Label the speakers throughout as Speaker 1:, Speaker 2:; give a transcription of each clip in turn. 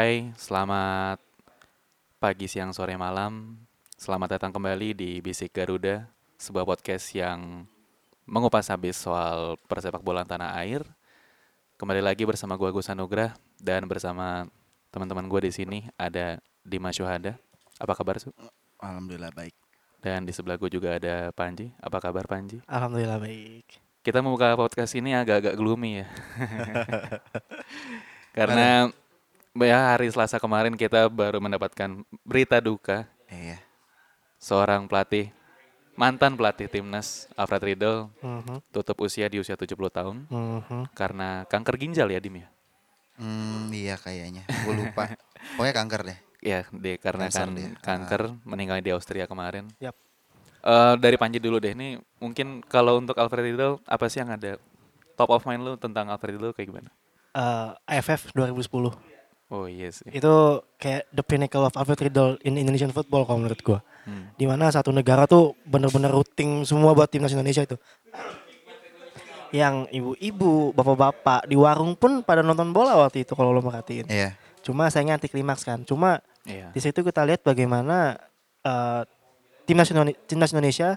Speaker 1: Hai, selamat pagi, siang, sore, malam. Selamat datang kembali di Bisik Garuda, sebuah podcast yang mengupas habis soal persepak bola tanah air. Kembali lagi bersama gue Agus Anugrah dan bersama teman-teman gue di sini ada Dimas Syuhada. Apa kabar, Su?
Speaker 2: Alhamdulillah baik.
Speaker 1: Dan di sebelah gue juga ada Panji. Apa kabar, Panji?
Speaker 3: Alhamdulillah baik.
Speaker 1: Kita membuka podcast ini agak-agak gloomy ya. Karena ya hari Selasa kemarin kita baru mendapatkan berita duka
Speaker 2: Iya.
Speaker 1: seorang pelatih mantan pelatih timnas Alfred Riedel
Speaker 3: Mhm,
Speaker 1: tutup usia di usia 70 tahun
Speaker 3: mhm.
Speaker 1: karena kanker ginjal ya Dim ya.
Speaker 2: Hmm, iya kayaknya. Gue lupa. Pokoknya kanker deh.
Speaker 1: Ya, dikarenakan
Speaker 2: Kanker dia.
Speaker 1: kanker meninggal di Austria kemarin.
Speaker 3: Yap.
Speaker 1: Eh, dari Panji dulu deh. Nih mungkin kalau untuk Alfred Riedel apa sih yang ada top of mind lu tentang Alfred Riedel kayak gimana?
Speaker 3: Eh, AFF 2010
Speaker 1: Oh iya sih.
Speaker 3: itu kayak the pinnacle of Alfred Riedel in Indonesian football kalau menurut gua.
Speaker 1: Hmm.
Speaker 3: Di mana satu negara tuh bener-bener routing semua buat timnas Indonesia itu. Yang ibu-ibu, bapak-bapak di warung pun pada nonton bola waktu itu kalau lo merhatiin.
Speaker 2: Iya.
Speaker 3: Cuma sayangnya anti klimaks kan. Cuma
Speaker 1: Iya.
Speaker 3: di situ kita lihat bagaimana eh, timnas Indonesia, timnas Indonesia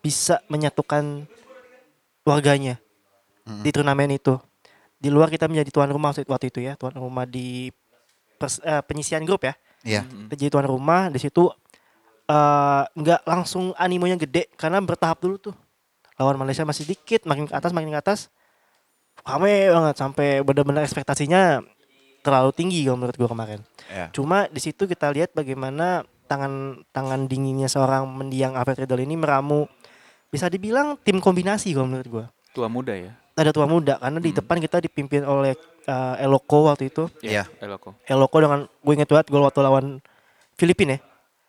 Speaker 3: bisa menyatukan warganya
Speaker 2: Mm-mm.
Speaker 3: di turnamen itu. Di luar kita menjadi tuan rumah waktu itu ya, tuan rumah di pers- eh, penyisian grup ya.
Speaker 2: Iya.
Speaker 3: Kita jadi tuan rumah di situ eh, nggak langsung animonya gede karena bertahap dulu tuh. Lawan Malaysia masih dikit, makin ke atas makin ke atas. Rame banget sampai benar-benar ekspektasinya terlalu tinggi kalau menurut gua kemarin.
Speaker 2: Iya.
Speaker 3: Cuma di situ kita lihat bagaimana tangan tangan dinginnya seorang mendiang Alfred Riedel ini meramu bisa dibilang tim kombinasi kalau menurut gua.
Speaker 1: Tua muda ya.
Speaker 3: Ada tua muda karena di
Speaker 1: Hmm.
Speaker 3: depan kita dipimpin oleh uh, Eloko waktu itu.
Speaker 2: Iya.
Speaker 1: Eloko.
Speaker 3: Eloko dengan gue inget banget gol waktu lawan Filipina ya.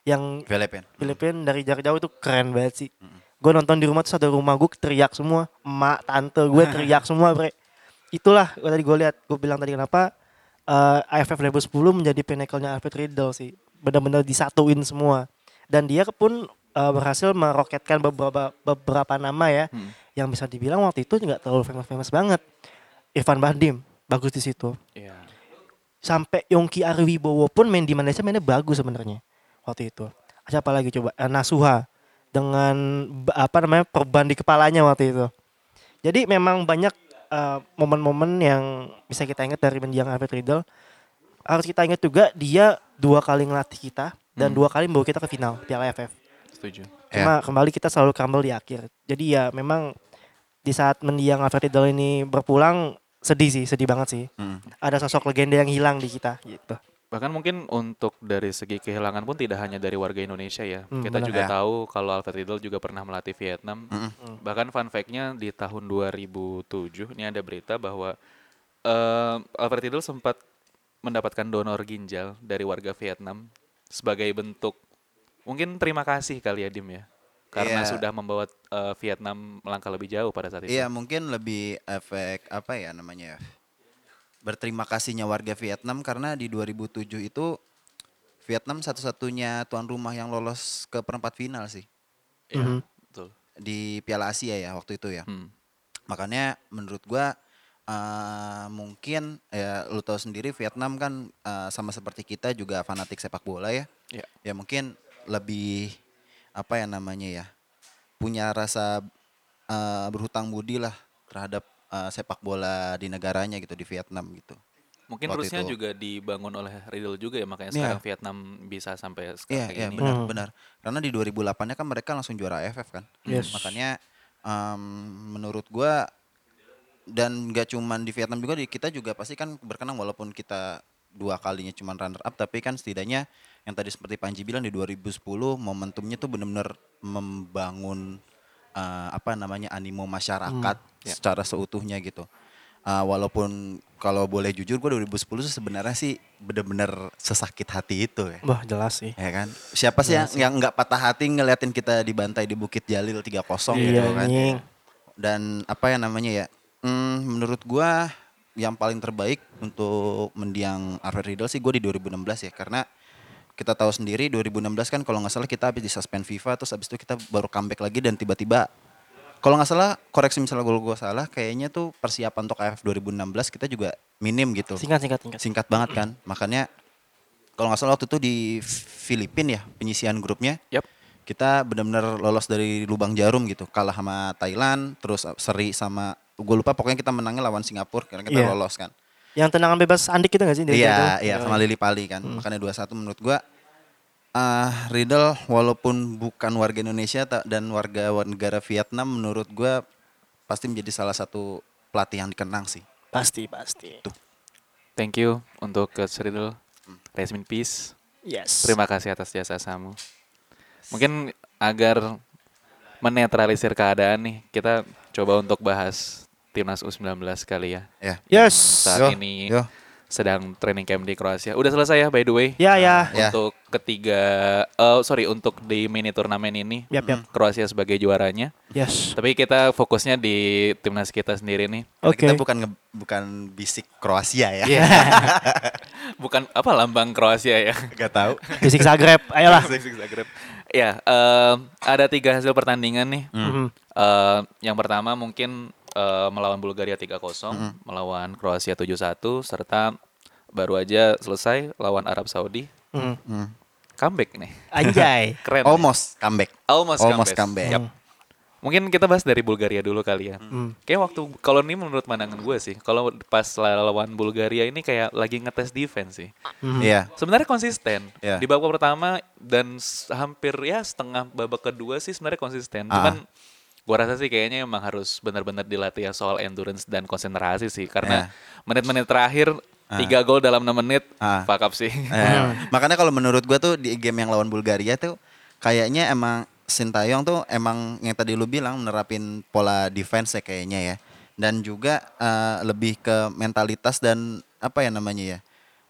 Speaker 3: Yang
Speaker 2: Filipin.
Speaker 3: Filipina dari jarak jauh itu keren banget sih.
Speaker 2: Mm.
Speaker 3: Gue nonton di rumah tuh satu rumah gue teriak semua, emak, tante gue teriak semua, bre. Itulah gua tadi gue lihat, gue bilang tadi kenapa eh, AFF level 10 menjadi pinnacle-nya Alfred Riedel sih. Benar-benar disatuin semua. Dan dia pun eh, berhasil meroketkan beberapa beberapa nama ya
Speaker 1: Hmm.
Speaker 3: yang bisa dibilang waktu itu nggak terlalu famous-famous banget. Irfan Bahdim bagus di situ.
Speaker 1: Iya.
Speaker 3: Sampai Yongki Arwibowo pun main di Malaysia mainnya bagus sebenarnya waktu itu. Siapa lagi coba? Eh, Nasuha dengan apa namanya perban di kepalanya waktu itu. Jadi memang banyak eh, momen-momen yang bisa kita ingat dari mendiang Alfred Riedel. Harus kita ingat juga dia dua kali ngelatih kita dan
Speaker 1: Hmm.
Speaker 3: dua kali membawa kita ke final Piala AFF.
Speaker 1: Setuju.
Speaker 3: Cuma kembali kita selalu crumble di akhir. Jadi ya memang di saat mendiang Alfred Riedel ini berpulang sedih sih, sedih banget sih.
Speaker 2: Hmm.
Speaker 3: Ada sosok legenda yang hilang di kita gitu.
Speaker 1: Bahkan mungkin untuk dari segi kehilangan pun tidak hanya dari warga Indonesia ya.
Speaker 3: Hmm,
Speaker 1: Kita
Speaker 3: benar.
Speaker 1: juga
Speaker 2: Ya.
Speaker 1: tahu kalau Alfred Riedel juga pernah melatih Vietnam.
Speaker 2: Mm-mm.
Speaker 1: Bahkan fun fact-nya di tahun 2007 ini ada berita bahwa eh, Alfred Riedel sempat mendapatkan donor ginjal dari warga Vietnam sebagai bentuk mungkin terima kasih kali ya Dim ya. Karena
Speaker 2: Iya.
Speaker 1: sudah membawa eh, Vietnam melangkah lebih jauh pada saat itu.
Speaker 2: Iya mungkin lebih efek apa ya namanya ya. Berterima kasihnya warga Vietnam karena di 2007 itu Vietnam satu-satunya tuan rumah yang lolos ke perempat final sih
Speaker 1: Iya,
Speaker 3: Mhm.
Speaker 1: betul.
Speaker 2: di Piala Asia ya waktu itu ya.
Speaker 1: Hmm.
Speaker 2: Makanya menurut gua eh, mungkin ya lu tahu sendiri Vietnam kan eh, sama seperti kita juga fanatik sepak bola ya.
Speaker 1: Iya.
Speaker 2: Ya mungkin lebih apa ya namanya ya punya rasa eh, berhutang budi lah terhadap eh, sepak bola di negaranya gitu di Vietnam gitu.
Speaker 1: Mungkin
Speaker 2: Waktu
Speaker 1: terusnya
Speaker 2: itu.
Speaker 1: juga dibangun oleh Riedel juga ya makanya
Speaker 2: Iya.
Speaker 1: sekarang Vietnam bisa sampai
Speaker 2: Iya
Speaker 1: sekarang kayak
Speaker 2: iya
Speaker 1: gini.
Speaker 2: benar
Speaker 3: Hmm.
Speaker 2: benar. Karena di 2008-nya kan mereka langsung juara AFF kan.
Speaker 3: Yes.
Speaker 2: Makanya em, menurut gua dan nggak cuman di Vietnam juga di kita juga pasti kan berkenang walaupun kita dua kalinya cuman runner up tapi kan setidaknya yang tadi seperti Panji bilang di 2010 momentumnya tuh benar-benar membangun eh, apa namanya animo masyarakat
Speaker 1: ya.
Speaker 2: secara seutuhnya gitu. Eh, walaupun kalau boleh jujur gue 2010 tuh sebenarnya sih bener-bener sesakit hati itu ya.
Speaker 3: Wah jelas sih.
Speaker 2: Ya kan? Siapa sih yang yang nggak patah hati ngeliatin kita dibantai di Bukit Jalil 3-0 gitu
Speaker 3: Iya
Speaker 2: kan. Dan apa yang namanya ya? Hmm, menurut gua yang paling terbaik untuk mendiang Alfred Riedel sih gue di 2016 ya karena kita tahu sendiri 2016 kan kalau nggak salah kita habis disuspend FIFA terus habis itu kita baru comeback lagi dan tiba-tiba kalau nggak salah koreksi misalnya gue gue salah kayaknya tuh persiapan untuk AFF 2016 kita juga minim gitu
Speaker 3: Singkat singkat singkat.
Speaker 2: singkat banget kan makanya kalau nggak salah waktu itu di Filipina ya penyisian grupnya
Speaker 1: Yap.
Speaker 2: kita benar-benar lolos dari lubang jarum gitu kalah sama Thailand terus seri sama gue lupa pokoknya kita menangnya lawan Singapura karena kita
Speaker 3: Iya.
Speaker 2: lolos kan
Speaker 3: Yang tendangan bebas Andik itu gak sih?
Speaker 2: iya
Speaker 3: situ?
Speaker 2: iya sama Lili Pali kan makanya 2-1 menurut gue ah Riddle walaupun bukan warga Indonesia dan warga negara Vietnam menurut gue pasti menjadi salah satu pelatih yang dikenang sih
Speaker 3: Pasti pasti.
Speaker 1: Thank you untuk Coach Riddle. Rest in peace.
Speaker 3: Yes.
Speaker 1: Terima kasih atas jasa kamu. Mungkin agar menetralisir keadaan nih, kita coba untuk bahas timnas U19 kali ya.
Speaker 2: ya
Speaker 3: Yes.
Speaker 1: Saat
Speaker 2: Yo,
Speaker 1: ini
Speaker 2: yo.
Speaker 1: sedang training camp di Kroasia. Udah selesai ya by the way.
Speaker 3: Ya ya.
Speaker 2: Ya.
Speaker 1: Untuk ketiga, eh sorry untuk di mini turnamen ini
Speaker 3: Yap yap.
Speaker 1: Kroasia sebagai juaranya.
Speaker 3: Yes.
Speaker 1: Tapi kita fokusnya di timnas kita sendiri nih.
Speaker 3: Oke.
Speaker 2: kita bukan nge- bukan bisik Kroasia ya
Speaker 1: Iya. Bukan apa lambang Kroasia ya.
Speaker 2: Gak tahu
Speaker 3: Fisik Zagreb. Ayolah.
Speaker 1: Zagreb. Ya, em, ada tiga hasil pertandingan nih.
Speaker 3: Mhm.
Speaker 1: Eh, yang pertama mungkin eh, melawan Bulgaria 3-0, melawan Kroasia 7-1, serta baru aja selesai lawan Arab Saudi.
Speaker 3: Mhm.
Speaker 2: Hmm.
Speaker 1: Comeback nih.
Speaker 3: Anjay.
Speaker 1: Keren.
Speaker 2: Almost comeback
Speaker 1: Almost,
Speaker 2: Almost
Speaker 1: comeback.
Speaker 2: comeback.
Speaker 1: Yap. Mungkin kita bahas dari Bulgaria dulu kali ya.
Speaker 3: Hmm.
Speaker 1: Kayak waktu kalau ini menurut pandangan gue sih, kalau pas lawan Bulgaria ini kayak lagi ngetes defense sih.
Speaker 3: Mhm.
Speaker 2: Iya
Speaker 1: Sebenarnya konsisten
Speaker 2: Iya.
Speaker 1: di babak pertama dan hampir ya setengah babak kedua sih sebenarnya konsisten.
Speaker 2: Ah.
Speaker 1: Cuman gua rasa sih kayaknya emang harus benar-benar dilatih ya soal endurance dan konsentrasi sih karena menit-menit terakhir tiga gol dalam 6 menit
Speaker 2: Ah.
Speaker 1: fuck up sih.
Speaker 2: Eh, Makanya kalau menurut gua tuh di game yang lawan Bulgaria tuh Kayaknya emang Sintayong tuh emang yang tadi lu bilang menerapin pola defense ya kayaknya ya. Dan juga eh, lebih ke mentalitas dan apa ya namanya ya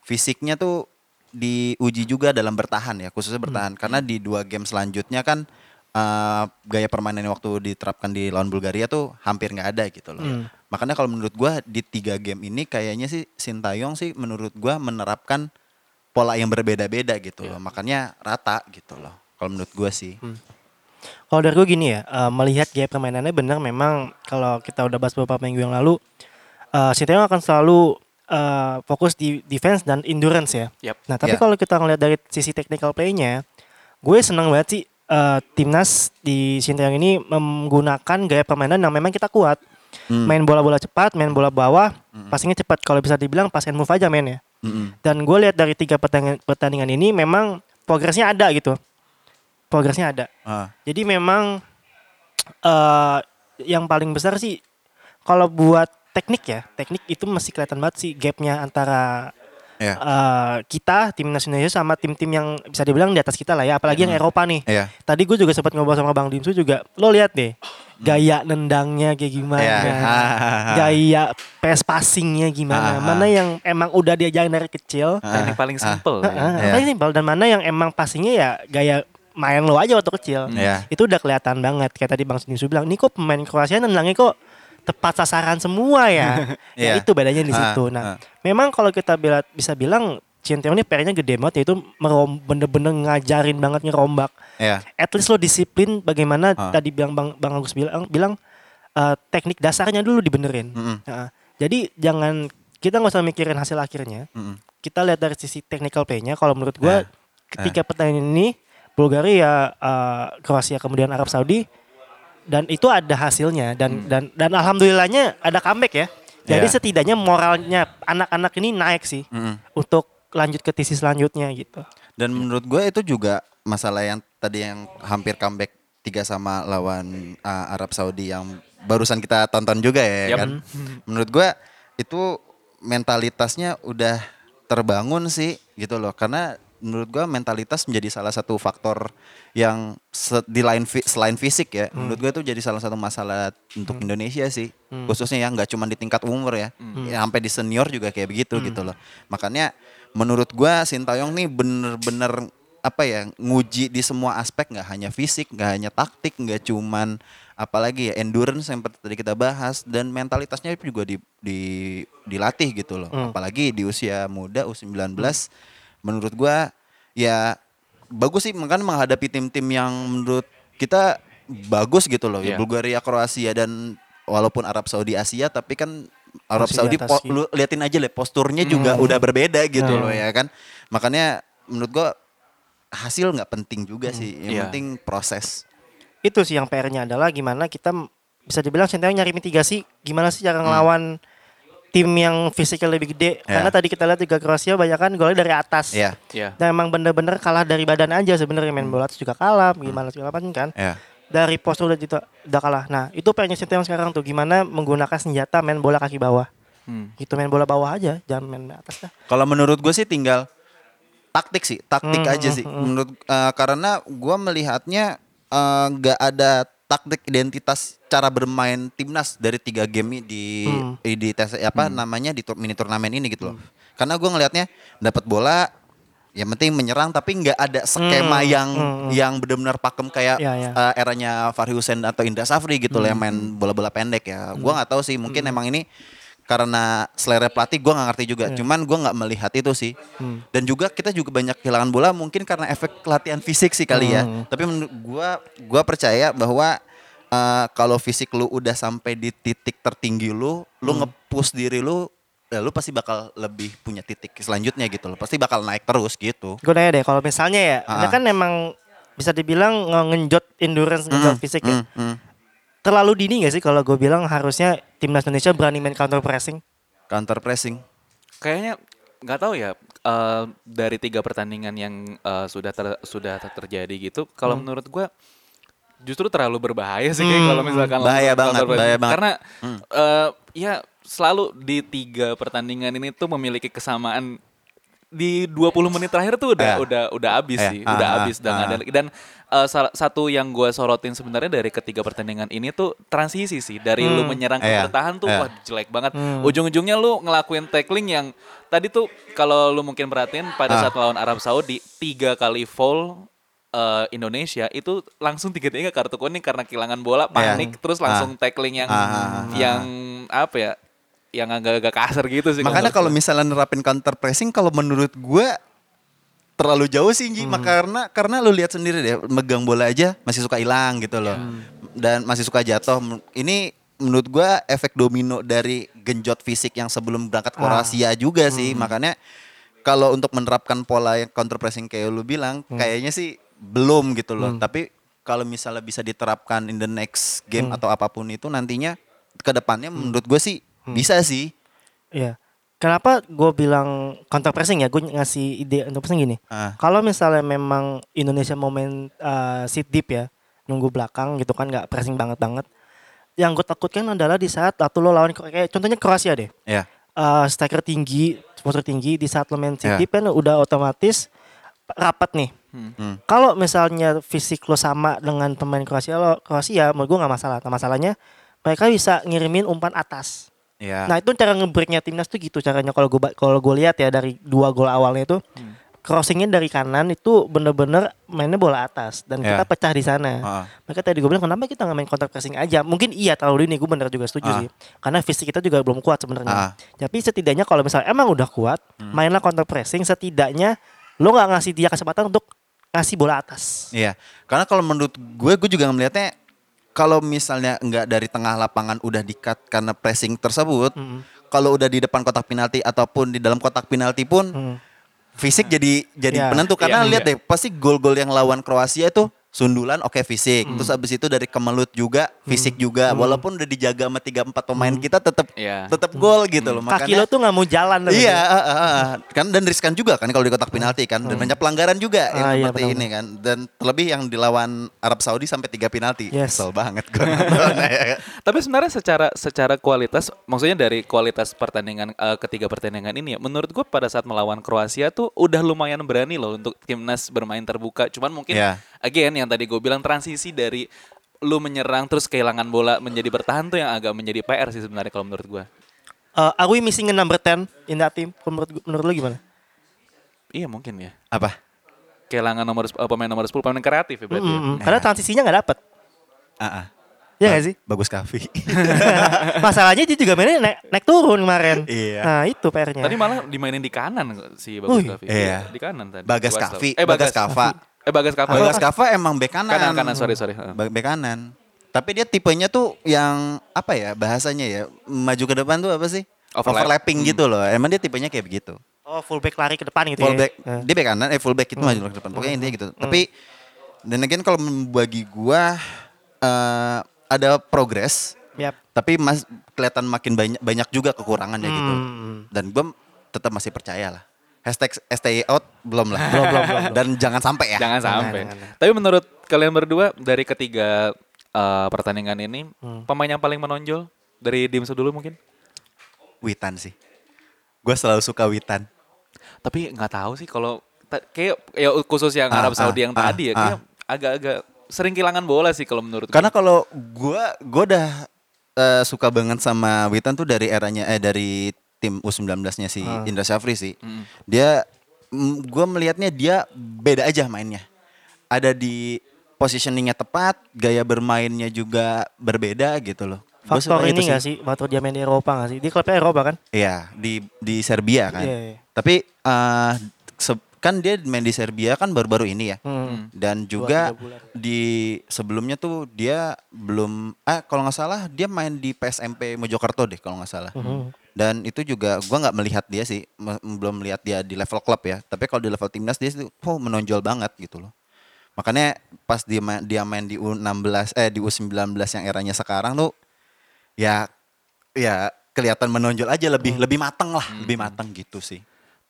Speaker 2: Fisiknya tuh diuji juga dalam bertahan ya khususnya bertahan. Karena di dua game selanjutnya kan eh, gaya permainan yang waktu diterapkan di lawan Bulgaria tuh hampir nggak ada gitu loh
Speaker 3: Hmm.
Speaker 2: Makanya kalau menurut gua di tiga game ini kayaknya sih Sintayong sih menurut gua menerapkan pola yang berbeda-beda gitu loh. Makanya rata gitu loh. Kalau menurut gua sih.
Speaker 3: Kalau dari gue gini ya, eh, melihat gaya permainannya benar memang kalau kita udah bahas beberapa minggu yang lalu, eh Sintayong akan selalu eh, fokus di defense dan endurance ya.
Speaker 1: Yap.
Speaker 3: Nah tapi
Speaker 2: Ya.
Speaker 3: kalau kita ngeliat dari sisi technical play-nya, gue senang banget sih eh, timnas di Sintayong ini menggunakan gaya permainan yang memang kita kuat.
Speaker 2: Hmm.
Speaker 3: Main bola-bola cepat, main bola bawah, passingnya cepat. Kalau bisa dibilang pass and move aja main ya.
Speaker 2: Mm-mm.
Speaker 3: Dan gue lihat dari tiga pertandingan, pertandingan ini memang progresnya ada gitu. Progresnya ada.
Speaker 2: Ah,
Speaker 3: Jadi memang eh yang paling besar sih kalau buat teknik ya, teknik itu masih kelihatan banget sih gapnya antara
Speaker 2: ya.
Speaker 3: eh, kita timnas Indonesia sama tim-tim yang bisa dibilang di atas kita lah ya, apalagi yang Eropa nih.
Speaker 2: Iya.
Speaker 3: Tadi gue juga sempat ngobrol sama Bang Dimsu juga, lo lihat deh gaya nendangnya kayak gimana,
Speaker 2: Iya.
Speaker 3: gaya pass passingnya gimana, mana yang emang udah diajarin dari kecil,
Speaker 1: Teknik paling simple. ya.
Speaker 3: Ah,
Speaker 2: Iya.
Speaker 3: paling simpel dan mana yang emang passingnya ya gaya main lo aja waktu kecil.
Speaker 2: Iya.
Speaker 3: Itu udah kelihatan banget. Kayak tadi Bang Sinisu bilang, "Ini kok pemain Kroasia nendangnya kok tepat sasaran semua ya." ya
Speaker 2: Iya.
Speaker 3: itu bedanya di
Speaker 2: Ah,
Speaker 3: situ. Nah,
Speaker 2: ah.
Speaker 3: memang kalau kita bila, bisa bilang Sintayong ini PR-nya gede banget yaitu bener-bener ngajarin banget ngerombak.
Speaker 2: Iya.
Speaker 3: At least lo disiplin bagaimana
Speaker 2: Ah.
Speaker 3: tadi bilang Bang Bang Agus bilang bilang eh, teknik dasarnya dulu dibenerin.
Speaker 2: Mm-mm.
Speaker 3: Nah, jadi jangan kita nggak usah mikirin hasil akhirnya
Speaker 2: Mm-mm.
Speaker 3: kita lihat dari sisi technical play-nya kalau menurut gua
Speaker 2: Eh,
Speaker 3: ketika pertandingan ini Bulgaria, eh, Kroasia kemudian Arab Saudi dan itu ada hasilnya dan dan dan alhamdulillahnya ada comeback ya. Jadi
Speaker 2: Iya.
Speaker 3: setidaknya moralnya anak-anak ini naik sih
Speaker 2: Mm-mm.
Speaker 3: untuk lanjut ke sisi selanjutnya gitu.
Speaker 2: Dan menurut gue itu juga masalah yang tadi yang hampir comeback tiga sama lawan uh, Arab Saudi yang barusan kita tonton juga ya
Speaker 1: Yap.
Speaker 2: kan. Menurut gue itu mentalitasnya udah terbangun sih gitu loh karena menurut gua mentalitas menjadi salah satu faktor yang di lain fi- selain fisik ya menurut gua itu jadi salah satu masalah untuk Indonesia sih. Khususnya ya nggak cuma di tingkat umur ya. Ya sampai di senior juga kayak begitu gitu loh. Makanya menurut gua Sintayong nih bener-bener apa ya nguji di semua aspek nggak hanya fisik nggak hanya taktik nggak cuman apalagi ya endurance yang tadi kita bahas dan mentalitasnya juga di, di- dilatih gitu loh. Apalagi di usia muda U19 menurut gua ya bagus sih kan menghadapi tim-tim yang menurut kita bagus gitu loh.
Speaker 1: Iya.
Speaker 2: Bulgaria, Kroasia dan walaupun Arab Saudi Asia tapi kan Arab
Speaker 3: Masih di
Speaker 2: Saudi po- lu liatin aja lah posturnya juga udah berbeda gitu
Speaker 3: Hmm.
Speaker 2: loh ya kan. Makanya menurut gua hasil nggak penting juga sih. Yang
Speaker 1: Iya.
Speaker 2: penting proses.
Speaker 3: itu sih yang PR-nya adalah gimana kita bisa dibilang Sintayong nyari mitigasi gimana sih
Speaker 2: Hmm.
Speaker 3: cara ngelawan tim yang fisiknya lebih gede
Speaker 2: Ya.
Speaker 3: karena tadi kita lihat juga Kroasia banyak kan golnya dari atas
Speaker 2: Iya.
Speaker 1: Ya.
Speaker 3: dan emang bener-bener kalah dari badan aja sebenarnya
Speaker 2: Hmm.
Speaker 3: main bola atas juga kalah gimana segala macam kan
Speaker 2: Ya.
Speaker 3: dari postur udah, udah, udah kalah nah itu PR-nya Sintayong sekarang tuh gimana menggunakan senjata main bola kaki bawah
Speaker 1: Hmm.
Speaker 3: itu main bola bawah aja jangan main atas dah
Speaker 2: Kalau menurut gue sih tinggal taktik sih, taktik
Speaker 3: Hmm,
Speaker 2: aja
Speaker 3: hmm,
Speaker 2: sih.
Speaker 3: hmm.
Speaker 2: Menurut eh, karena gue melihatnya eh, nggak ada taktik identitas cara bermain timnas dari tiga game di
Speaker 3: Hmm.
Speaker 2: di, di tes apa namanya di tur- mini turnamen ini gitu loh. Karena gue ngelihatnya dapat bola yang penting menyerang tapi nggak ada skema
Speaker 3: Hmm,
Speaker 2: yang
Speaker 3: hmm, hmm.
Speaker 2: yang benar-benar pakem kayak
Speaker 3: Ya, ya.
Speaker 2: eh, eranya Fahri Hussein atau Indra Safri gitu loh yang
Speaker 3: Hmm.
Speaker 2: main bola-bola pendek ya. Gua nggak tahu sih mungkin emang ini karena selera pelatih gua nggak ngerti juga. Cuman gua nggak melihat itu sih.
Speaker 3: Hmm.
Speaker 2: Dan juga kita juga banyak kehilangan bola mungkin karena efek latihan fisik sih kali ya.
Speaker 3: Hmm.
Speaker 2: Tapi menurut gua gua percaya bahwa eh, kalau fisik lu udah sampai di titik tertinggi lu, lu
Speaker 3: Hmm.
Speaker 2: nge-push diri lu ya lu pasti bakal lebih punya titik selanjutnya gitu loh. Pasti bakal naik terus gitu.
Speaker 3: gue nanya deh kalau misalnya ya
Speaker 2: Ah.
Speaker 3: ini kan emang bisa dibilang nge- ngenjot endurance ngenjot fisik ya
Speaker 2: Hmm, hmm.
Speaker 3: Terlalu dini gak sih kalau gue bilang harusnya timnas Indonesia berani main counter pressing?
Speaker 2: Counter pressing.
Speaker 1: Kayaknya nggak tahu ya eh, dari tiga pertandingan yang eh, sudah ter- sudah ter- terjadi gitu. Kalau menurut gua justru terlalu berbahaya sih kayak
Speaker 3: Hmm.
Speaker 1: kalau misalkan
Speaker 2: Bahaya banget,
Speaker 1: counter pressing.
Speaker 2: bahaya banget.
Speaker 1: Karena eh, ya selalu di tiga pertandingan ini tuh memiliki kesamaan di 20 menit terakhir tuh udah
Speaker 2: Eh.
Speaker 1: udah udah habis
Speaker 2: Eh,
Speaker 1: sih,
Speaker 2: ah,
Speaker 1: udah
Speaker 2: ah,
Speaker 1: habis dan
Speaker 2: ah.
Speaker 1: ada dan eh, salah satu yang gue sorotin sebenarnya dari ketiga pertandingan ini tuh transisi sih dari lu
Speaker 3: Hmm.
Speaker 1: menyerang ke
Speaker 2: Iya,
Speaker 1: bertahan tuh
Speaker 2: iya.
Speaker 1: wah jelek banget.
Speaker 3: Hmm.
Speaker 1: Ujung-ujungnya lu ngelakuin tackling yang tadi tuh kalau lu mungkin perhatiin pada
Speaker 2: Ah.
Speaker 1: saat melawan Arab Saudi tiga kali foul eh, Indonesia itu langsung tiga-tiga kartu kuning karena kehilangan bola panik terus langsung tackling yang
Speaker 2: Ah, ah, ah,
Speaker 1: yang apa ya yang agak-agak kasar gitu sih.
Speaker 2: Makanya kalau misalnya nerapin counter pressing kalau menurut gue terlalu jauh sih Ji. Mak- karena karena lu lihat sendiri deh megang bola aja masih suka hilang gitu loh. Dan masih suka jatuh. Ini menurut gue efek domino dari genjot fisik yang sebelum berangkat Kroasia juga sih. Makanya kalau untuk menerapkan pola yang counter pressing kayak lu bilang kayaknya sih belum gitu loh. Tapi kalau misalnya bisa diterapkan in the next game atau apa pun itu nantinya ke depannya menurut gue sih bisa sih.
Speaker 3: Iya. Kenapa gue bilang counter pressing ya? Gue ngasih ide untuk pressing gini.
Speaker 2: Ah.
Speaker 3: Kalau misalnya memang Indonesia mau main uh, sit deep ya, nunggu belakang gitu kan nggak pressing banget banget. Yang gue takutkan adalah di saat atau lo lawan kayak contohnya Kroasia deh.
Speaker 2: Ya.
Speaker 3: Uh, striker tinggi, sponsor tinggi di saat lo main sit
Speaker 2: Ya.
Speaker 3: deep kan udah otomatis rapat nih.
Speaker 2: Hmm.
Speaker 3: Kalau misalnya fisik lo sama dengan pemain Kroasia lo Kroasia, menurut gue nggak masalah. Nah, masalahnya mereka bisa ngirimin umpan atas.
Speaker 2: Ya.
Speaker 3: Nah itu cara ngebreaknya timnas tuh gitu caranya kalau gue kalau gue lihat ya dari dua gol awalnya itu
Speaker 2: Hmm.
Speaker 3: crossingnya dari kanan itu bener-bener mainnya bola atas dan
Speaker 2: Ya.
Speaker 3: kita pecah di sana.
Speaker 2: Ah.
Speaker 3: Maka tadi gue bilang kenapa kita nggak main counter pressing aja? Mungkin iya terlalu dini gue bener juga setuju
Speaker 2: Ah.
Speaker 3: sih karena fisik kita juga belum kuat sebenarnya.
Speaker 2: Hmm.
Speaker 3: Tapi setidaknya kalau misalnya emang udah kuat mainlah counter pressing setidaknya lo nggak ngasih dia kesempatan untuk ngasih bola atas.
Speaker 2: Iya, karena kalau menurut gue, gue juga melihatnya kalau misalnya nggak dari tengah lapangan udah di-cut karena pressing tersebut,
Speaker 3: Mm.
Speaker 2: kalau udah di depan kotak penalti ataupun di dalam kotak penalti pun
Speaker 3: Hmm.
Speaker 2: fisik jadi jadi
Speaker 3: Iya.
Speaker 2: penentu karena
Speaker 1: Iya,
Speaker 2: lihat
Speaker 1: iya.
Speaker 2: deh pasti gol-gol yang lawan Kroasia itu sundulan oke fisik,
Speaker 3: Hmm.
Speaker 2: terus abis itu dari kemelut juga fisik juga, walaupun udah dijaga sama tiga empat pemain kita tetap
Speaker 1: Iya.
Speaker 2: tetap gol gitu loh.
Speaker 3: Hmm. Kaki lo tuh nggak mau jalan.
Speaker 2: Iya, ah, ah, ah. kan dan riskan juga kan kalau di kotak penalti kan dan banyak pelanggaran juga yang
Speaker 3: Ah, iya,
Speaker 2: seperti ini kan dan terlebih yang dilawan Arab Saudi sampai tiga penalti.
Speaker 3: Yes.
Speaker 2: Kesel banget gue. ya.
Speaker 1: Tapi sebenarnya secara secara kualitas, maksudnya dari kualitas pertandingan eh, ketiga pertandingan ini ya, menurut gue pada saat melawan Kroasia tuh udah lumayan berani loh untuk timnas bermain terbuka. Cuman mungkin
Speaker 2: Ya.
Speaker 1: again yang tadi gue bilang transisi dari lu menyerang terus kehilangan bola menjadi bertahan tuh yang agak menjadi PR sih sebenarnya kalau menurut gue.
Speaker 3: Uh, are we missing a number 10 in that team? Menurut menurut lo gimana?
Speaker 1: Iya mungkin ya.
Speaker 2: Apa?
Speaker 1: Kehilangan nomor eh, pemain nomor 10 pemain kreatif ya berarti. ya.
Speaker 3: Mm-mm. Karena transisinya nggak dapet.
Speaker 2: Ah, ah.
Speaker 3: Iya gak sih?
Speaker 2: Bagus Kavi.
Speaker 3: Masalahnya dia juga mainnya naik, naik turun kemarin.
Speaker 2: Iya.
Speaker 3: Nah itu PR-nya.
Speaker 1: Tadi malah dimainin di kanan si Bagus Kavi.
Speaker 2: iya.
Speaker 1: Di kanan tadi.
Speaker 2: Bagas. Kavi,
Speaker 1: Eh
Speaker 2: Bagas
Speaker 1: Bagas
Speaker 2: Kava.
Speaker 1: Eh Bagas Kava.
Speaker 2: Bagas Kava emang bek kanan.
Speaker 1: Kanan kanan sorry sorry.
Speaker 2: Bek kanan. Tapi dia tipenya tuh yang apa ya bahasanya ya maju ke depan tuh apa sih?
Speaker 1: Overlap.
Speaker 2: Overlapping gitu loh. Emang dia tipenya kayak begitu.
Speaker 3: Oh fullback lari ke depan gitu
Speaker 2: Fullback,
Speaker 3: ya.
Speaker 2: dia bek kanan, eh fullback itu maju ke depan. Pokoknya intinya gitu. Tapi dan again kalau bagi gua eh, ada progres,
Speaker 3: Yap.
Speaker 2: tapi mas kelihatan makin banyak banyak juga kekurangannya gitu.
Speaker 3: Hmm.
Speaker 2: Dan gua tetap masih percaya lah. Hashtag stay out belum lah.
Speaker 3: Belum, belum, belum.
Speaker 2: Dan jangan sampai ya.
Speaker 1: Jangan
Speaker 3: Jangan,
Speaker 1: sampai.
Speaker 3: jangan.
Speaker 1: Tapi menurut kalian berdua dari ketiga eh, pertandingan ini
Speaker 3: Hmm.
Speaker 1: pemain yang paling menonjol dari Dimsu dulu mungkin?
Speaker 2: Witan sih. Gua selalu suka Witan.
Speaker 1: Tapi nggak tahu sih kalau kayak ya khusus yang
Speaker 2: Ah,
Speaker 1: Arab Saudi
Speaker 2: ah,
Speaker 1: yang
Speaker 2: ah,
Speaker 1: tadi ya
Speaker 2: ah.
Speaker 1: kayak agak-agak sering kehilangan bola sih kalau menurut gue.
Speaker 2: Karena kalau gua gua udah eh, suka banget sama Witan tuh dari eranya eh dari tim U19-nya si
Speaker 3: Ah.
Speaker 2: Indra Syafri sih.
Speaker 1: Mm.
Speaker 2: Dia gua melihatnya dia beda aja mainnya. Ada di positioningnya tepat, gaya bermainnya juga berbeda gitu loh.
Speaker 3: Faktor ini
Speaker 2: itu
Speaker 3: gak sih? Waktu dia main di Eropa gak sih? Dia klubnya Eropa kan?
Speaker 2: Iya, di di Serbia kan.
Speaker 3: Iya, iya.
Speaker 2: Tapi se- kan dia main di Serbia kan baru-baru ini ya.
Speaker 3: Hmm.
Speaker 2: Dan juga
Speaker 3: bulan.
Speaker 2: di sebelumnya tuh dia belum ah kalau nggak salah dia main di PSMP Mojokerto deh kalau nggak salah.
Speaker 3: Mhm.
Speaker 2: Dan itu juga gua nggak melihat dia sih, belum melihat dia di level klub ya. Tapi kalau di level timnas dia tuh oh, menonjol banget gitu loh. Makanya pas dia main, dia main di U16 eh di U19 yang eranya sekarang tuh ya ya kelihatan menonjol aja lebih lebih mateng lah, lebih mateng gitu sih.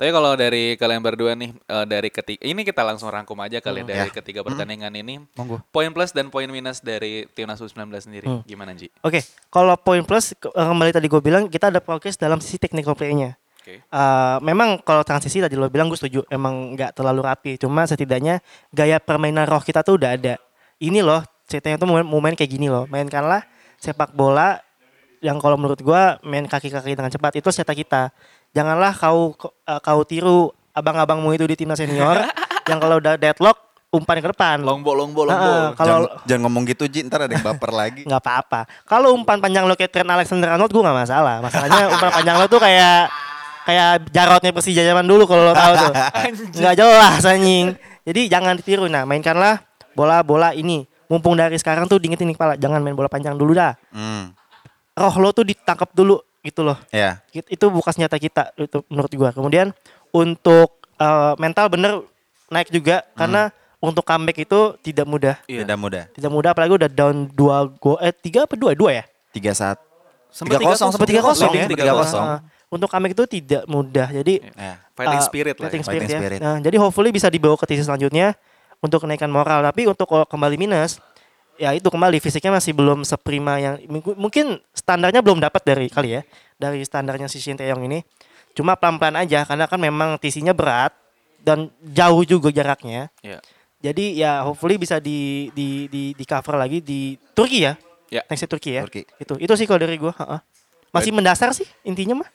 Speaker 1: Tapi kalau dari kalian berdua nih eh, dari ketiga ini kita langsung rangkum aja kali ya dari
Speaker 2: Ya.
Speaker 1: ketiga pertandingan ini.
Speaker 2: Monggo.
Speaker 1: Poin plus dan poin minus dari timnas U19 sendiri
Speaker 3: Hmm.
Speaker 1: gimana Ji?
Speaker 3: Oke, kalau poin plus eh, kembali tadi gue bilang kita ada progres dalam sisi technical play-nya.
Speaker 1: Oke.
Speaker 3: Eh, memang kalau transisi tadi lo bilang gue setuju emang nggak terlalu rapi cuma setidaknya gaya permainan roh kita tuh udah ada ini loh ceritanya tuh mau main, kayak gini loh mainkanlah sepak bola yang kalau menurut gua main kaki-kaki dengan cepat itu senjata kita janganlah kau eh, kau tiru abang-abangmu itu di timnas senior yang kalau udah deadlock umpan ke depan
Speaker 1: Long ball, long ball, long
Speaker 3: Heeh,
Speaker 1: ball.
Speaker 3: kalau
Speaker 2: jangan, jangan ngomong gitu Ji, ntar ada yang baper lagi.
Speaker 3: nggak apa-apa. Kalau umpan panjang lo kayak Trent Alexander Arnold gue nggak masalah. Masalahnya umpan panjang lo tuh kayak kayak jarotnya Persija zaman dulu kalau lo tahu tuh. Nggak jelas anjing. Jadi jangan ditiru. Nah mainkanlah bola-bola ini. Mumpung dari sekarang tuh diingetin nih kepala. Jangan main bola panjang dulu dah.
Speaker 2: Hmm.
Speaker 3: Roh lo tuh ditangkap dulu gitu loh.
Speaker 2: Ya.
Speaker 3: It- Itu bukan senjata kita itu menurut gua. Kemudian untuk eh, mental bener naik juga karena untuk comeback itu tidak mudah.
Speaker 1: Iya.
Speaker 2: Tidak mudah.
Speaker 3: Tidak mudah apalagi udah down 2 go eh 3 apa 2 2 ya?
Speaker 2: Tiga saat.
Speaker 1: Sempet
Speaker 2: Tiga kosong,
Speaker 3: Sempat 3 kosong ya.
Speaker 2: Leading 3-0.
Speaker 3: Ah, untuk comeback itu tidak mudah. Jadi
Speaker 2: Ya.
Speaker 1: Fighting
Speaker 3: uh,
Speaker 1: spirit lah.
Speaker 3: fighting
Speaker 1: ya.
Speaker 3: spirit,
Speaker 2: Fighting
Speaker 3: ya.
Speaker 2: spirit.
Speaker 3: Nah, jadi hopefully bisa dibawa ke titik selanjutnya untuk kenaikan moral. Tapi untuk kembali minus, ya itu kembali fisiknya masih belum seprima yang mungkin- standarnya belum dapat dari kali ya dari standarnya si Shin Taeyong ini. Cuma pelan-pelan aja karena kan memang tisinya berat dan jauh juga jaraknya.
Speaker 1: Iya.
Speaker 3: Jadi ya hopefully bisa di di di, di cover lagi di Turki ya.
Speaker 1: Ya.
Speaker 3: Nextnya Turki ya.
Speaker 2: Turki.
Speaker 3: Itu itu sih kalau dari gua. heeh. Masih mendasar sih intinya mah.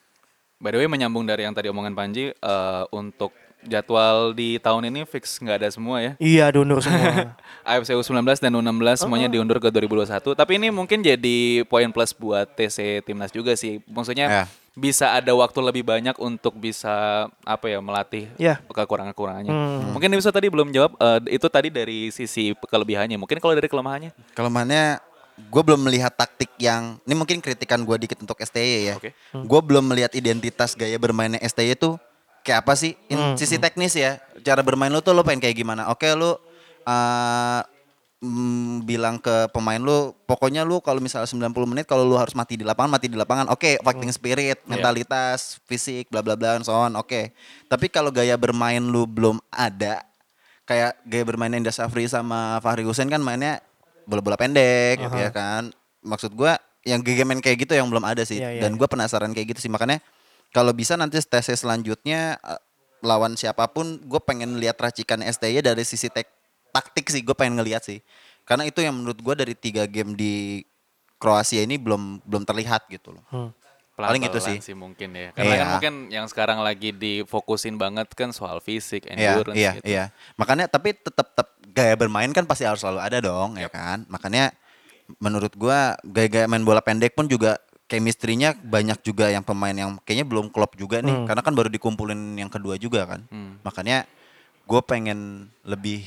Speaker 1: By the way menyambung dari yang tadi omongan Panji eh, untuk jadwal di tahun ini fix nggak ada semua ya.
Speaker 3: Iya diundur semua.
Speaker 1: AFC U19 dan U16 semuanya diundur ke 2021. Tapi ini mungkin jadi poin plus buat TC Timnas juga sih. Maksudnya
Speaker 2: Ya.
Speaker 1: bisa ada waktu lebih banyak untuk bisa apa ya melatih
Speaker 3: Ya.
Speaker 1: kekurangan-kekurangannya.
Speaker 3: Hmm.
Speaker 1: Mungkin bisa tadi belum jawab eh, itu tadi dari sisi kelebihannya. Mungkin kalau dari kelemahannya.
Speaker 2: Kelemahannya gue belum melihat taktik yang ini mungkin kritikan gue dikit untuk STY ya.
Speaker 1: Oke.
Speaker 2: Gue belum melihat identitas gaya bermainnya STY tuh kayak apa sih? In-
Speaker 3: Hmm,
Speaker 2: sisi teknis ya. Cara bermain lu tuh lo pengen kayak gimana? Oke lu eh, mm, bilang ke pemain lu pokoknya lu kalau misalnya 90 menit kalau lu harus mati di lapangan mati di lapangan. Oke, fighting spirit, mentalitas, fisik, bla bla bla so on. Oke. Tapi kalau gaya bermain lu belum ada kayak gaya bermain Indra Safri sama Fahri Hussein kan mainnya bola-bola pendek gitu ya kan. Maksud gua yang main kayak gitu yang belum ada sih.
Speaker 3: Iya, iya,
Speaker 2: Dan gua penasaran kayak gitu sih makanya kalau bisa nanti tes selanjutnya eh, lawan siapa pun gue pengen lihat racikan STY dari sisi tek taktik sih gue pengen ngelihat sih. Karena itu yang menurut gua dari tiga game di Kroasia ini belum belum terlihat gitu loh.
Speaker 3: Hmm.
Speaker 2: Paling itu
Speaker 1: Pelan-pelan
Speaker 2: sih.
Speaker 1: mungkin ya. Karena
Speaker 2: Iya.
Speaker 1: kan mungkin yang sekarang lagi difokusin banget kan soal fisik,
Speaker 2: Iya,
Speaker 1: endurance
Speaker 2: iya,
Speaker 1: gitu.
Speaker 2: iya. Makanya tapi tetap tetap gaya bermain kan pasti harus selalu ada dong, ya kan? Makanya menurut gua gaya-gaya main bola pendek pun juga chemistry-nya banyak juga yang pemain yang kayaknya belum klop juga nih,
Speaker 3: Hmm.
Speaker 2: karena kan baru dikumpulin yang kedua juga kan.
Speaker 1: Hmm.
Speaker 2: Makanya gue pengen lebih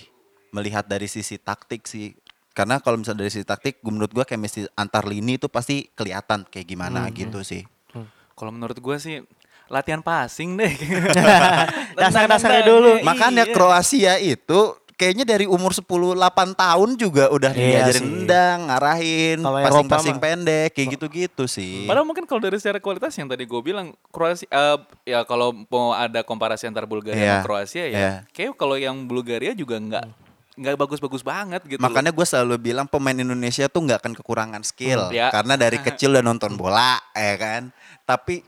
Speaker 2: melihat dari sisi taktik sih. Karena kalau misalnya dari sisi taktik, gua- menurut gua chemistry antar lini itu pasti kelihatan kayak gimana gitu sih.
Speaker 1: Kalau menurut gue sih latihan passing deh.
Speaker 3: Dasar-dasarnya dulu.
Speaker 1: Iya.
Speaker 2: Makanya Kroasia itu kayaknya dari umur 10 8 tahun juga udah
Speaker 3: Iya
Speaker 2: diajarin nendang, ngarahin, passing-passing
Speaker 3: mah-
Speaker 2: pendek kayak gitu-gitu sih.
Speaker 1: Padahal mungkin kalau dari secara kualitas yang tadi gue bilang Kroasia eh, ya kalau mau ada komparasi antar Bulgaria sama Kroasia ya
Speaker 2: iya.
Speaker 1: kayak kalau yang Bulgaria juga nggak nggak bagus-bagus banget gitu.
Speaker 2: Makanya gue selalu bilang pemain Indonesia tuh nggak akan kekurangan skill
Speaker 1: Hmm, ya.
Speaker 2: karena dari kecil udah nonton bola, ya kan. Tapi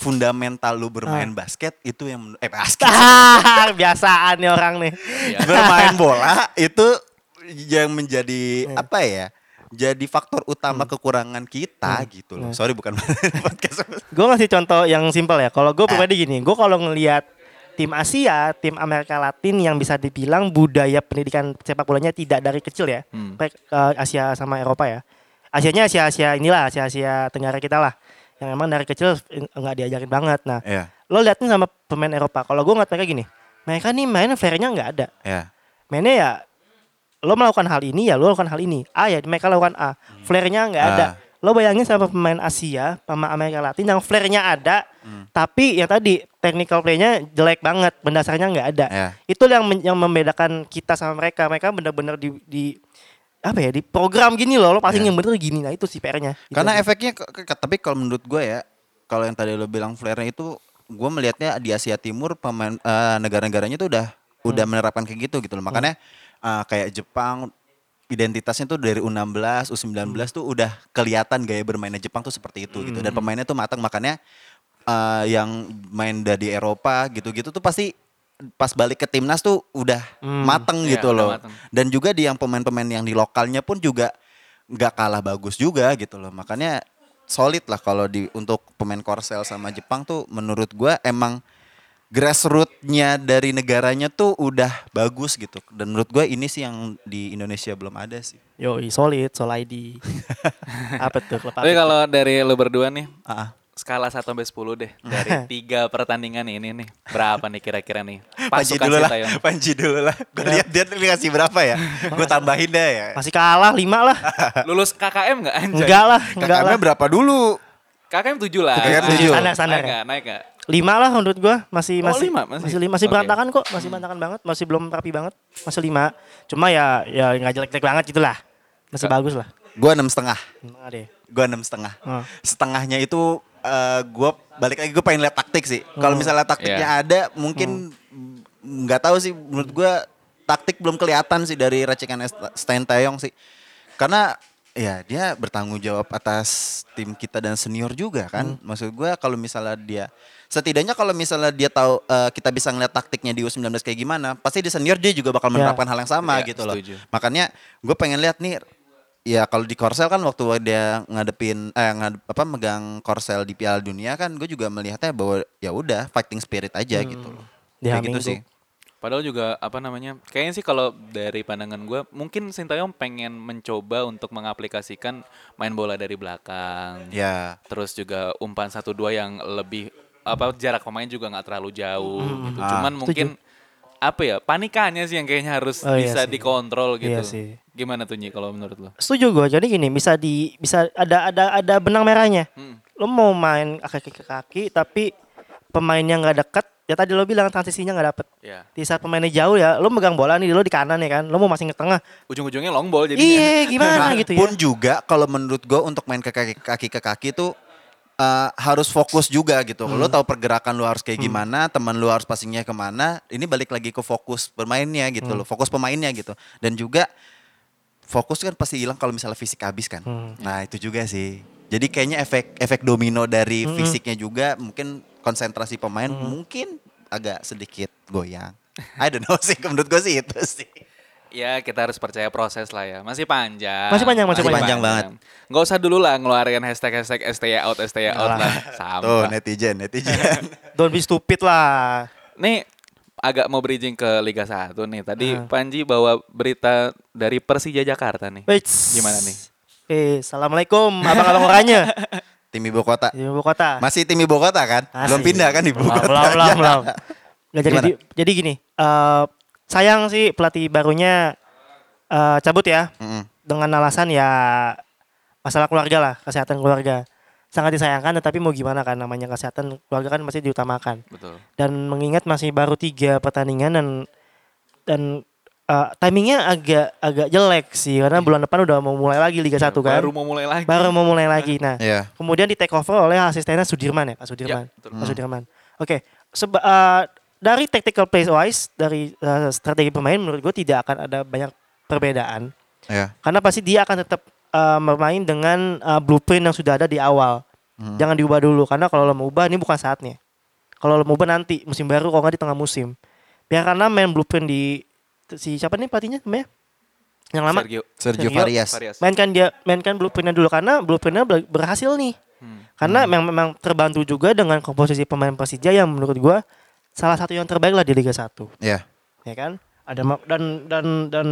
Speaker 2: fundamental lu bermain
Speaker 3: Ah.
Speaker 2: basket itu yang men- eh basket
Speaker 3: Ah, biasaan nih orang nih.
Speaker 1: Iya.
Speaker 2: bermain bola itu yang menjadi
Speaker 3: Iya.
Speaker 2: apa ya? Jadi faktor utama
Speaker 3: Hmm.
Speaker 2: kekurangan kita gitu loh. Sorry bukan podcast.
Speaker 3: Gue ngasih contoh yang simpel ya. Kalau gue pribadi gini, gue kalau ngelihat tim Asia, tim Amerika Latin yang bisa dibilang budaya pendidikan sepak bolanya tidak dari kecil ya,
Speaker 1: Hmm.
Speaker 3: baik eh, Asia sama Eropa ya. Asianya Asia Asia inilah Asia Asia Tenggara kita lah, yang emang dari kecil nggak diajarin banget. Nah,
Speaker 2: Iya,
Speaker 3: lo liatin sama pemain Eropa. Kalau gue ngeliat mereka gini, mereka nih main fairnya nggak ada.
Speaker 2: ya.
Speaker 3: Mainnya ya lo melakukan hal ini ya lo lakukan hal ini. A ya mereka lakukan A. Flare-nya nggak ada.
Speaker 2: Ah.
Speaker 3: Lo bayangin sama pemain Asia sama Amerika Latin yang flare-nya ada,
Speaker 2: Hmm.
Speaker 3: tapi yang tadi technical play-nya jelek banget, berdasarnya nggak ada.
Speaker 2: Ya.
Speaker 3: Itu yang yang membedakan kita sama mereka. Mereka benar-benar di, di apa ya di program gini loh, lo passing
Speaker 2: Ya.
Speaker 3: yang bener gini. Nah itu sih PR-nya. Gitu
Speaker 2: Karena
Speaker 3: aja.
Speaker 2: efeknya ke- ke- tapi kalau menurut gue ya, kalau yang tadi lo bilang flare-nya itu gue melihatnya di Asia Timur pemain eh, negara-negaranya tuh udah udah
Speaker 3: Hmm.
Speaker 2: menerapkan kayak gitu gitu loh. Makanya eh, kayak Jepang identitasnya tuh dari U16, U19
Speaker 3: Hmm.
Speaker 2: tuh udah kelihatan gaya bermainnya Jepang tuh seperti itu gitu. Dan pemainnya tuh matang makanya eh, yang main dari Eropa gitu-gitu tuh pasti pas balik ke timnas tuh udah
Speaker 3: Hmm.
Speaker 2: mateng
Speaker 1: Iya,
Speaker 2: gitu loh.
Speaker 1: mateng.
Speaker 2: Dan juga di yang pemain-pemain yang di lokalnya pun juga nggak kalah bagus juga gitu loh. Makanya solid lah kalau di untuk pemain Korsel sama Jepang tuh menurut gua emang grassroots-nya dari negaranya tuh udah bagus gitu. Dan menurut gua ini sih yang di Indonesia belum ada sih.
Speaker 3: Yoi, solid, sol ID. apa tuh
Speaker 1: Tapi kalau dari lo berdua nih
Speaker 2: Ah, ah.
Speaker 1: Skala 1 sampai 10 deh dari tiga pertandingan ini nih berapa nih kira-kira nih
Speaker 2: Panji
Speaker 1: pasukan
Speaker 2: dulu lah, Panji dulu lah. Gue lihat dia tadi ngasih berapa ya. Gue tambahin deh ya.
Speaker 3: Masih kalah lima lah.
Speaker 1: lulus KKM nggak anjay
Speaker 3: Enggak lah, enggak lah.
Speaker 2: KKM berapa dulu?
Speaker 1: KKM 7 lah
Speaker 2: KKM
Speaker 1: Ah,
Speaker 2: tujuh.
Speaker 3: Standar, standar
Speaker 1: naik
Speaker 3: ya.
Speaker 1: nggak naik nggak
Speaker 3: lima lah menurut gua masih
Speaker 1: Oh,
Speaker 3: masih
Speaker 1: lima, masih?
Speaker 3: masih masih
Speaker 1: Oke.
Speaker 3: berantakan kok masih berantakan banget masih belum rapi banget masih lima cuma ya ya nggak jelek-jelek banget gitulah masih bagus lah
Speaker 2: Gue enam setengah. Gue enam setengah.
Speaker 3: Oh.
Speaker 2: Setengahnya itu eh gue balik lagi gue pengen lihat taktik sih. Kalau misalnya taktiknya
Speaker 1: Iya.
Speaker 2: ada, mungkin nggak tahu sih. Menurut gue taktik belum kelihatan sih dari racikan Stein Taeyong sih. Karena ya dia bertanggung jawab atas tim kita dan senior juga kan. Maksud gue kalau misalnya dia setidaknya kalau misalnya dia tahu eh, kita bisa ngeliat taktiknya di U19 kayak gimana, pasti di senior dia juga bakal
Speaker 3: Ya.
Speaker 2: menerapkan hal yang sama
Speaker 1: Ya,
Speaker 2: gitu loh.
Speaker 1: setuju.
Speaker 2: Makanya gue pengen lihat nih ya kalau di Korsel kan waktu dia ngadepin eh ngadep, apa megang Korsel di Piala Dunia kan gue juga melihatnya bahwa ya udah fighting spirit aja gitu loh. Kayak gitu sih.
Speaker 1: Padahal juga apa namanya? Kayaknya sih kalau dari pandangan gue, mungkin Sintayong pengen mencoba untuk mengaplikasikan main bola dari belakang.
Speaker 2: Ya.
Speaker 1: Terus juga umpan satu dua yang lebih apa jarak pemain juga nggak terlalu jauh gitu.
Speaker 2: Ah.
Speaker 1: Cuman mungkin apa ya panikannya sih yang kayaknya harus
Speaker 3: Oh, iya
Speaker 1: bisa
Speaker 3: sih.
Speaker 1: dikontrol gitu.
Speaker 3: Iya sih.
Speaker 1: Gimana tuh Nyi kalau menurut lo?
Speaker 3: setuju gua jadi gini bisa di bisa ada ada ada benang merahnya
Speaker 1: Hmm.
Speaker 3: lo mau main kaki ke kaki tapi pemainnya nggak deket ya tadi lo bilang transisinya nggak dapet
Speaker 1: Ya.
Speaker 3: di saat pemainnya jauh ya lo megang bola nih lo di kanan ya kan lo mau masing ke tengah
Speaker 1: Ujung-ujungnya long ball jadinya.
Speaker 3: iya gimana gitu ya
Speaker 2: Pun juga kalau menurut gue untuk main ke kaki kaki ke kaki tuh eh, harus fokus juga gitu. Lo
Speaker 3: Hmm.
Speaker 2: tahu pergerakan lo harus kayak gimana, teman lo harus passingnya ke mana. Ini balik lagi ke fokus bermainnya gitu
Speaker 3: Hmm.
Speaker 2: loh, fokus pemainnya gitu. Dan juga fokus kan pasti hilang kalau misalnya fisik habis kan.
Speaker 3: Hmm.
Speaker 2: Nah itu juga sih. Jadi kayaknya efek efek domino dari
Speaker 3: Hmm.
Speaker 2: fisiknya juga mungkin konsentrasi pemain mungkin agak sedikit goyang. I don't know sih, menurut gue sih itu sih.
Speaker 1: Ya kita harus percaya proses lah ya. Masih panjang.
Speaker 3: Masih panjang, masih
Speaker 2: panjang banget.
Speaker 1: Nggak usah dulu lah ngeluarin hashtag-hashtag STY out, STY out lah.
Speaker 2: Tuh
Speaker 1: Sampah.
Speaker 2: netizen, netizen.
Speaker 3: don't be stupid lah
Speaker 1: Nih agak mau bridging ke Liga 1 nih. Tadi
Speaker 3: Ah.
Speaker 1: Panji bawa berita dari Persija Jakarta nih.
Speaker 3: Weits.
Speaker 1: Gimana nih?
Speaker 3: Eh, assalamualaikum abang-abang oranye
Speaker 2: tim ibu kota.
Speaker 3: di ibu kota.
Speaker 2: Masih tim ibu kota kan? Belum
Speaker 3: Masih.
Speaker 2: pindah kan ibu
Speaker 3: Belum,
Speaker 2: kota.
Speaker 3: belum, belum, belum. Nggak, jadi, jadi gini, eh sayang sih pelatih barunya eh, cabut ya
Speaker 2: Mm-mm.
Speaker 3: dengan alasan ya masalah keluarga lah, kesehatan keluarga. Sangat disayangkan tetapi mau gimana kan namanya kesehatan keluarga kan masih diutamakan.
Speaker 1: Betul.
Speaker 3: Dan mengingat masih baru tiga pertandingan dan dan eh, timingnya agak agak jelek sih karena bulan depan udah mau mulai lagi Liga 1 kan.
Speaker 1: Baru mau mulai lagi.
Speaker 3: Baru mau mulai lagi. Nah,
Speaker 2: Iya.
Speaker 3: kemudian di take over oleh asistennya Sudirman ya, Pak Sudirman.
Speaker 1: Ya, betul.
Speaker 3: Pak Sudirman. Oke, seba- eh, dari tactical play wise, dari eh, strategi bermain menurut gue tidak akan ada banyak perbedaan.
Speaker 2: Iya.
Speaker 3: Karena pasti dia akan tetap eh, bermain dengan eh, blueprint yang sudah ada di awal.
Speaker 2: Hmm.
Speaker 3: Jangan diubah dulu karena kalau lo mau ubah ini bukan saatnya. Kalau lo mau ubah nanti musim baru kalau nggak di tengah musim. Biar karena main blueprint di si siapa nih pelatihnya namanya? Yang lama
Speaker 1: Sergio.
Speaker 2: Sergio
Speaker 3: Sergio.
Speaker 2: Farias.
Speaker 3: mainkan dia mainkan blueprintnya dulu karena blueprintnya ber- berhasil nih.
Speaker 1: Hmm.
Speaker 3: Karena memang memang terbantu juga dengan komposisi pemain Persija yang menurut gua salah satu yang terbaik lah di Liga 1
Speaker 2: Iya.
Speaker 3: ya kan ada dan dan dan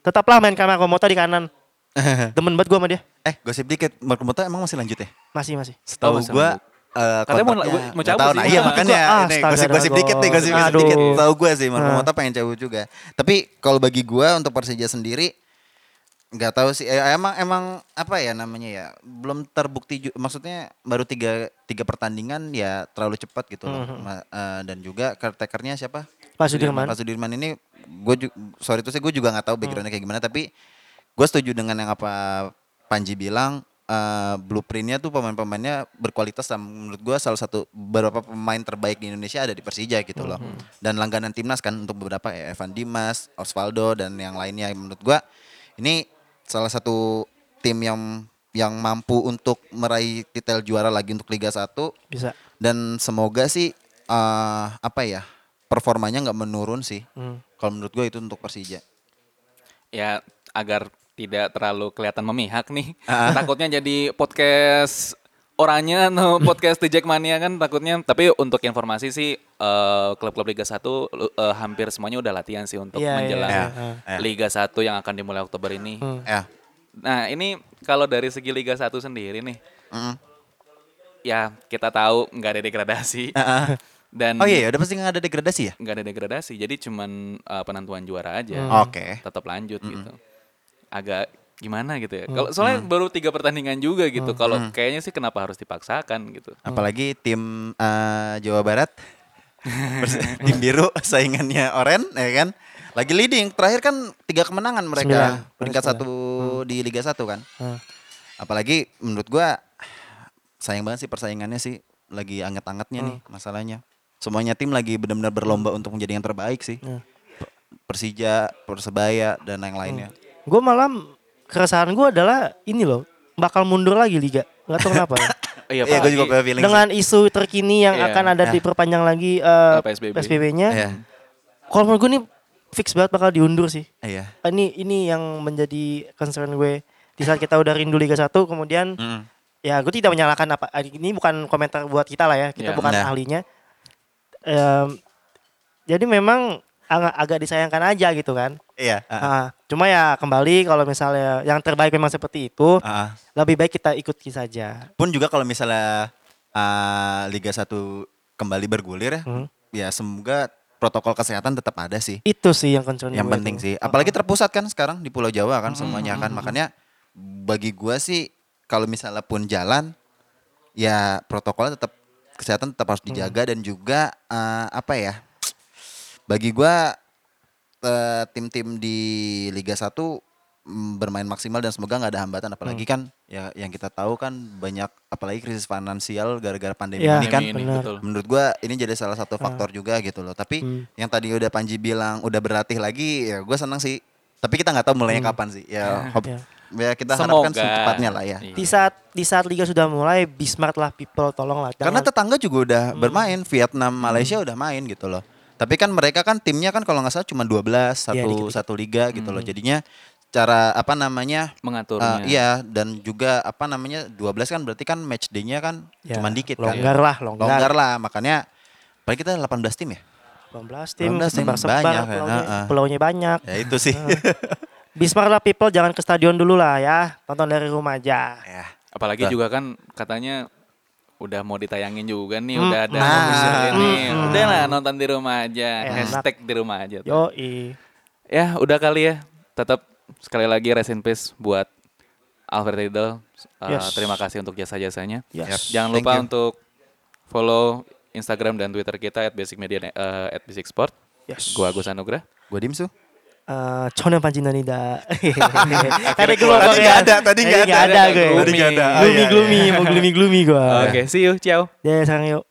Speaker 3: tetaplah main kamera Komoto di kanan demen banget gua sama dia
Speaker 2: Eh, gosip dikit. Marco Motta emang masih lanjut ya?
Speaker 3: masih masih
Speaker 2: Setahu gua eh
Speaker 1: Katanya mau- mau cabut
Speaker 2: tahu.
Speaker 1: sih.
Speaker 2: Nah, iya
Speaker 1: Ah,
Speaker 2: makanya
Speaker 3: Astaga,
Speaker 2: gosip-gosip dikit nih, gosip-gosip dikit. Tahu gua sih Marco
Speaker 3: Ah.
Speaker 2: Motta pengen cabut juga. Tapi kalau bagi gua untuk Persija sendiri nggak tahu sih. Eh, emang emang apa ya namanya ya belum terbukti maksudnya baru tiga tiga pertandingan ya terlalu cepat gitu loh.
Speaker 3: Mhm.
Speaker 2: Ma- eh, dan juga caretakernya siapa?
Speaker 3: Pak Sudirman.
Speaker 2: Pak Sudirman ini gue sorry itu sih gue juga nggak tahu backgroundnya kayak gimana tapi gue setuju dengan yang apa Panji bilang eh, blueprintnya tuh pemain-pemainnya berkualitas dan menurut gue salah satu beberapa pemain terbaik di Indonesia ada di Persija gitu loh. Dan langganan timnas kan untuk beberapa ya Evan Dimas, Osvaldo dan yang lainnya. Menurut gue ini salah satu tim yang yang mampu untuk meraih titel juara lagi untuk Liga 1
Speaker 3: bisa
Speaker 2: dan semoga sih eh, apa ya performanya nggak menurun sih
Speaker 3: Hmm.
Speaker 2: kalau menurut gue itu untuk Persija
Speaker 1: Ya agar tidak terlalu kelihatan memihak nih.
Speaker 2: Ah.
Speaker 1: Takutnya jadi podcast orangnya no podcast The Jackmania kan takutnya. Tapi untuk informasi sih eh, klub-klub Liga 1 lu- eh, hampir semuanya udah latihan sih untuk
Speaker 3: Iya, iya,
Speaker 1: menjelang
Speaker 3: iya.
Speaker 2: Iya.
Speaker 1: Liga 1 yang akan dimulai Oktober ini.
Speaker 3: Hmm.
Speaker 2: ya
Speaker 1: Nah, ini kalau dari segi Liga 1 sendiri nih,
Speaker 2: mm.
Speaker 1: ya kita tahu nggak ada degradasi. Dan
Speaker 2: oh iya ya, udah pasti nggak ada degradasi ya
Speaker 1: nggak ada degradasi. Jadi cuman eh, penentuan juara aja.
Speaker 2: oke
Speaker 1: tetap lanjut gitu. Agak gimana gitu ya. Kalau soalnya baru tiga pertandingan juga gitu. Kalau kayaknya sih kenapa harus dipaksakan gitu.
Speaker 2: apalagi tim eh, Jawa Barat tim biru saingannya Oren ya kan lagi leading terakhir kan tiga kemenangan mereka
Speaker 3: Sembilan.
Speaker 2: peringkat
Speaker 3: Sembilan.
Speaker 2: satu di Liga 1 kan
Speaker 3: Hmm.
Speaker 2: apalagi menurut gua sayang banget sih persaingannya sih lagi anget-angetnya nih masalahnya semuanya tim lagi benar-benar berlomba untuk menjadi yang terbaik sih
Speaker 3: Hmm.
Speaker 2: Persija Persebaya dan yang lainnya
Speaker 3: gue malah keresahan gue adalah ini loh bakal mundur lagi liga nggak tahu kenapa ya.
Speaker 1: Iya,
Speaker 2: Iya, gue juga punya feeling sih.
Speaker 3: dengan isu terkini yang
Speaker 1: Iya.
Speaker 3: akan ada
Speaker 2: Nah.
Speaker 3: diperpanjang lagi eh,
Speaker 1: Eh, PSBB.
Speaker 3: PSBB-nya
Speaker 2: Iya.
Speaker 3: kalau menurut gue ini fix banget bakal diundur sih
Speaker 2: Iya.
Speaker 3: ini ini yang menjadi concern gue di saat kita udah rindu Liga 1 kemudian
Speaker 2: Mm.
Speaker 3: ya gue tidak menyalahkan apa ini bukan komentar buat kita lah ya kita
Speaker 1: Iya.
Speaker 3: bukan
Speaker 2: Nah.
Speaker 3: ahlinya Em, jadi memang agak, agak disayangkan aja gitu kan
Speaker 2: Iya. ah,
Speaker 3: Ah, cuma ya kembali kalau misalnya yang terbaik memang seperti itu
Speaker 2: ah.
Speaker 3: lebih baik kita ikuti saja
Speaker 2: Pun juga kalau misalnya ah, Liga 1 kembali bergulir ya,
Speaker 3: Hmm.
Speaker 2: ya semoga protokol kesehatan tetap ada sih.
Speaker 3: itu sih yang concern
Speaker 2: Yang penting
Speaker 3: tuh.
Speaker 2: sih. Apalagi terpusat kan sekarang di Pulau Jawa kan semuanya kan. Makanya bagi gua sih kalau misalnya pun jalan ya protokolnya tetap kesehatan tetap harus dijaga dan juga eh, apa ya? Bagi gua eh, tim-tim di Liga 1 mm, bermain maksimal dan semoga nggak ada hambatan apalagi kan ya yang kita tahu kan banyak apalagi krisis finansial gara-gara pandemi
Speaker 3: Ya,
Speaker 2: ini kan
Speaker 1: Ini,
Speaker 3: benar.
Speaker 1: betul.
Speaker 2: menurut gua ini jadi salah satu faktor juga gitu loh tapi
Speaker 3: Hmm.
Speaker 2: yang tadi udah Panji bilang udah berlatih lagi ya gue senang sih tapi kita nggak tahu mulainya kapan sih ya hop-
Speaker 3: Ya.
Speaker 2: ya kita harapkan
Speaker 1: Semoga.
Speaker 2: secepatnya lah ya
Speaker 1: Iya.
Speaker 3: di saat di saat liga sudah mulai be smart lah people tolong lah
Speaker 2: karena tetangga juga udah bermain Vietnam Malaysia udah main gitu loh tapi kan mereka kan timnya kan kalau nggak salah cuma 12 satu
Speaker 3: dikit-dikit.
Speaker 2: satu liga gitu loh. Jadinya cara apa namanya
Speaker 1: Mengaturnya.
Speaker 2: eh, iya dan juga apa namanya 12 kan berarti kan match day-nya kan
Speaker 3: ya,
Speaker 2: cuma dikit kan.
Speaker 3: longgar lah longgar,
Speaker 2: longgar lah makanya paling kita 18 tim ya?
Speaker 3: 18 tim
Speaker 2: 18 tim,
Speaker 3: sebar-sebar
Speaker 2: banyak kan,
Speaker 3: pulaunya,
Speaker 2: heeh.
Speaker 3: pulaunya banyak.
Speaker 2: Ya itu sih.
Speaker 3: Be smart lah people jangan ke stadion dulu lah ya. Tonton dari rumah aja.
Speaker 2: Ya.
Speaker 1: Apalagi
Speaker 2: Betul.
Speaker 1: juga kan katanya udah mau ditayangin juga nih,
Speaker 3: Hmm,
Speaker 1: udah ada
Speaker 2: nah,
Speaker 1: ini.
Speaker 3: hmm.
Speaker 1: Udah lah nonton di rumah aja,
Speaker 3: Enak.
Speaker 1: hashtag di rumah aja. tuh.
Speaker 3: Yo
Speaker 1: Ya udah kali ya, tetap sekali lagi rest in peace buat Alfred Riedel. Uh,
Speaker 3: Yes.
Speaker 1: Terima kasih untuk jasa-jasanya.
Speaker 3: Yes.
Speaker 1: Jangan
Speaker 2: Thank
Speaker 1: lupa
Speaker 2: you.
Speaker 1: untuk follow Instagram dan Twitter kita at Basic Media uh, at Basic Sport.
Speaker 3: Yes.
Speaker 1: Gua Agus Anugrah.
Speaker 2: Gue Dimsu.
Speaker 3: Eh, Chonen Panjinanida. Tadi keluar
Speaker 2: Tadi nggak ada, tadi nggak ada.
Speaker 3: ada gue.
Speaker 1: Tadi nggak ada.
Speaker 2: Oh,
Speaker 3: Gloomy
Speaker 2: iya,
Speaker 3: gloomy, mau gloomy gloomy gue.
Speaker 1: Oke, see you, ciao.
Speaker 3: Ya, sekarang yuk.